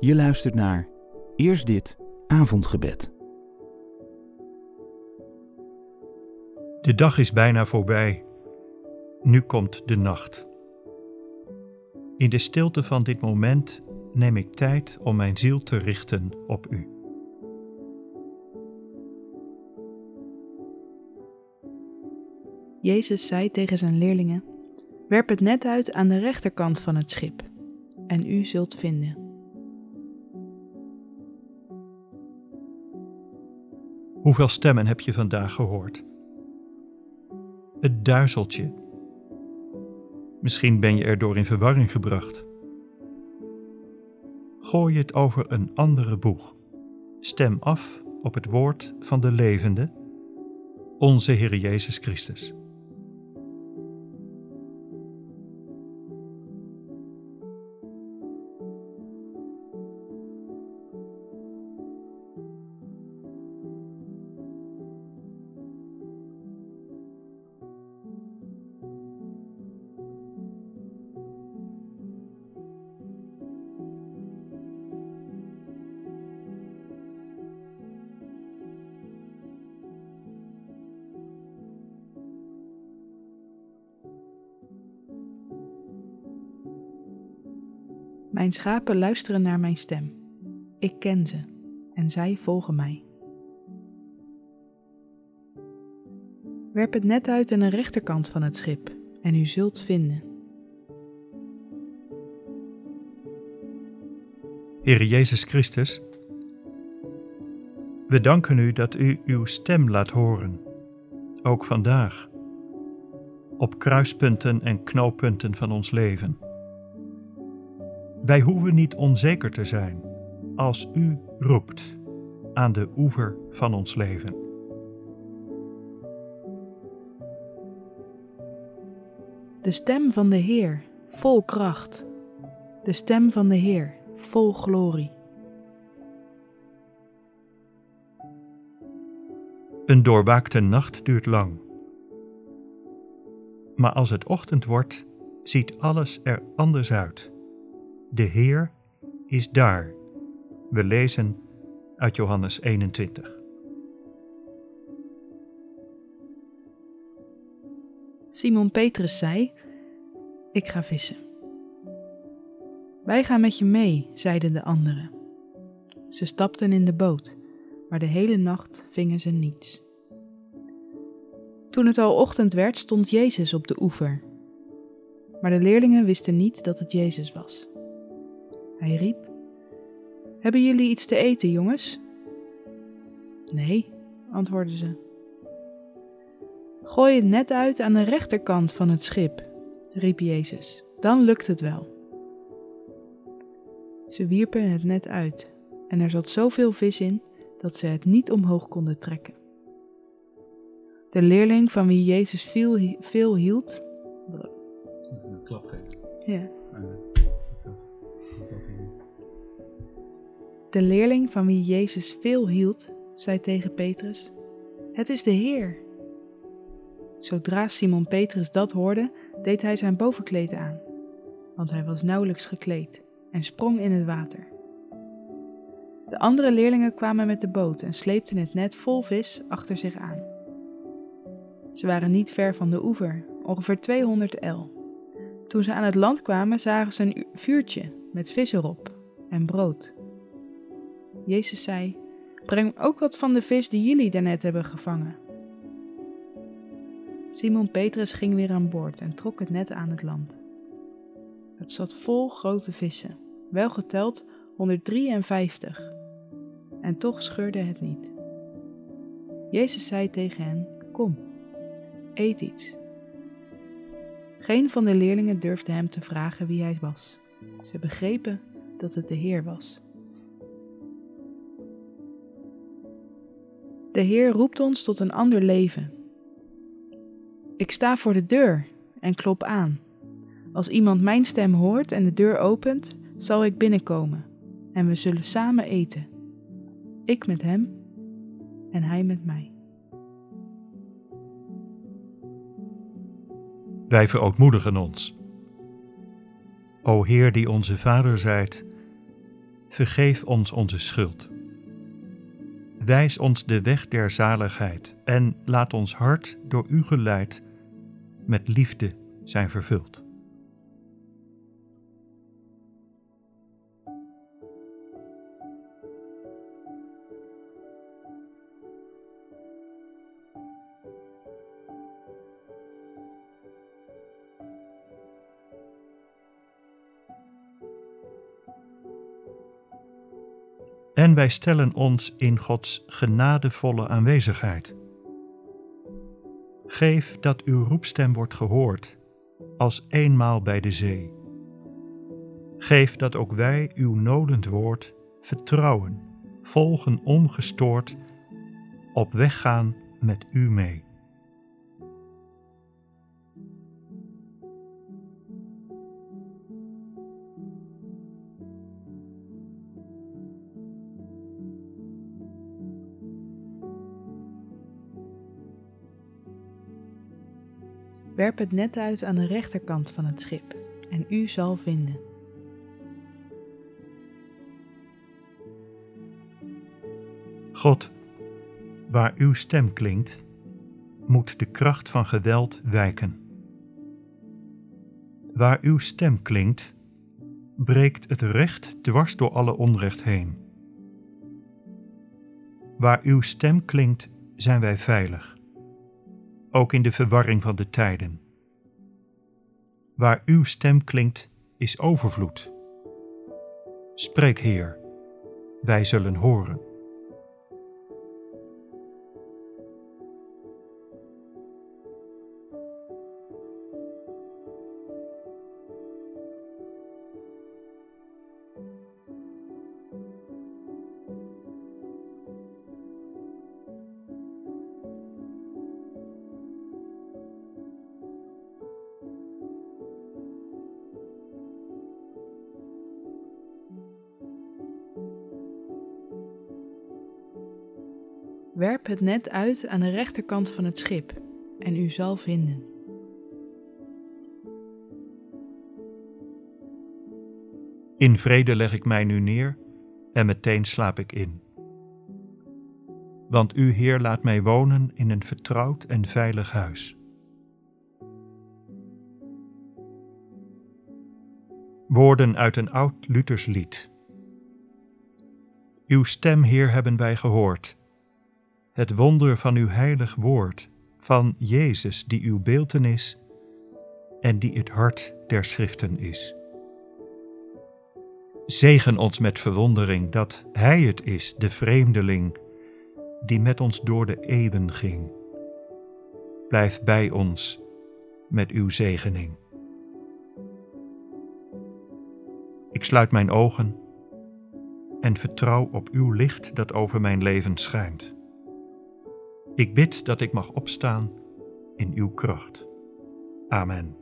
Je luistert naar Eerst dit avondgebed. De dag is bijna voorbij. Nu komt de nacht. In de stilte van dit moment neem ik tijd om mijn ziel te richten op U. Jezus zei tegen zijn leerlingen: Werp het net uit aan de rechterkant van het schip, en u zult vinden. Hoeveel stemmen heb je vandaag gehoord? Het duizeltje. Misschien ben je erdoor in verwarring gebracht. Gooi het over een andere boeg. Stem af op het woord van de levende, onze Heer Jezus Christus. Mijn schapen luisteren naar mijn stem. Ik ken ze en zij volgen mij. Werp het net uit aan de rechterkant van het schip en u zult vinden. Heer Jezus Christus, we danken u dat u uw stem laat horen, ook vandaag, op kruispunten en knooppunten van ons leven. Wij hoeven niet onzeker te zijn als U roept aan de oever van ons leven. De stem van de Heer, vol kracht. De stem van de Heer, vol glorie. Een doorwaakte nacht duurt lang. Maar als het ochtend wordt, ziet alles er anders uit. De Heer is daar. We lezen uit Johannes 21. Simon Petrus zei: Ik ga vissen. Wij gaan met je mee, zeiden de anderen. Ze stapten in de boot, maar de hele nacht vingen ze niets. Toen het al ochtend werd, stond Jezus op de oever. Maar de leerlingen wisten niet dat het Jezus was. Hij riep: Hebben jullie iets te eten, jongens? Nee, antwoordden ze. Gooi het net uit aan de rechterkant van het schip, riep Jezus. Dan lukt het wel. Ze wierpen het net uit en er zat zoveel vis in dat ze het niet omhoog konden trekken. De leerling van wie Jezus veel, veel hield. Een klap geven. Ja. De leerling van wie Jezus veel hield, zei tegen Petrus: Het is de Heer. Zodra Simon Petrus dat hoorde, deed hij zijn bovenkleed aan, want hij was nauwelijks gekleed, en sprong in het water. De andere leerlingen kwamen met de boot en sleepten het net vol vis achter zich aan. Ze waren niet ver van de oever, ongeveer 200 el. Toen ze aan het land kwamen, zagen ze een vuurtje met vis erop en brood. Jezus zei: Breng ook wat van de vis die jullie daarnet hebben gevangen. Simon Petrus ging weer aan boord en trok het net aan het land. Het zat vol grote vissen, wel geteld 153. En toch scheurde het niet. Jezus zei tegen hen: Kom, eet iets. Geen van de leerlingen durfde hem te vragen wie hij was. Ze begrepen dat het de Heer was. De Heer roept ons tot een ander leven. Ik sta voor de deur en klop aan. Als iemand mijn stem hoort en de deur opent, zal ik binnenkomen en we zullen samen eten. Ik met hem en hij met mij. Wij verootmoedigen ons. O Heer die onze Vader zijt, vergeef ons onze schuld. Wijs ons de weg der zaligheid en laat ons hart door u geleid met liefde zijn vervuld. En wij stellen ons in Gods genadevolle aanwezigheid. Geef dat uw roepstem wordt gehoord, als eenmaal bij de zee. Geef dat ook wij uw nodend woord vertrouwen, volgen ongestoord, op weg gaan met u mee. Werp het net uit aan de rechterkant van het schip en u zal vinden. God, waar uw stem klinkt, moet de kracht van geweld wijken. Waar uw stem klinkt, breekt het recht dwars door alle onrecht heen. Waar uw stem klinkt, zijn wij veilig ook in de verwarring van de tijden. Waar uw stem klinkt, is overvloed. Spreek, Heer, wij zullen horen. Werp het net uit aan de rechterkant van het schip en u zal vinden. In vrede leg ik mij nu neer en meteen slaap ik in. Want uw Heer laat mij wonen in een vertrouwd en veilig huis. Woorden uit een oud Luthers lied. Uw stem, Heer, hebben wij gehoord het wonder van uw heilig woord, van Jezus die uw beeltenis en die het hart der schriften is. Zegen ons met verwondering dat Hij het is, de vreemdeling, die met ons door de eeuwen ging. Blijf bij ons met uw zegening. Ik sluit mijn ogen en vertrouw op uw licht dat over mijn leven schijnt. Ik bid dat ik mag opstaan in uw kracht. Amen.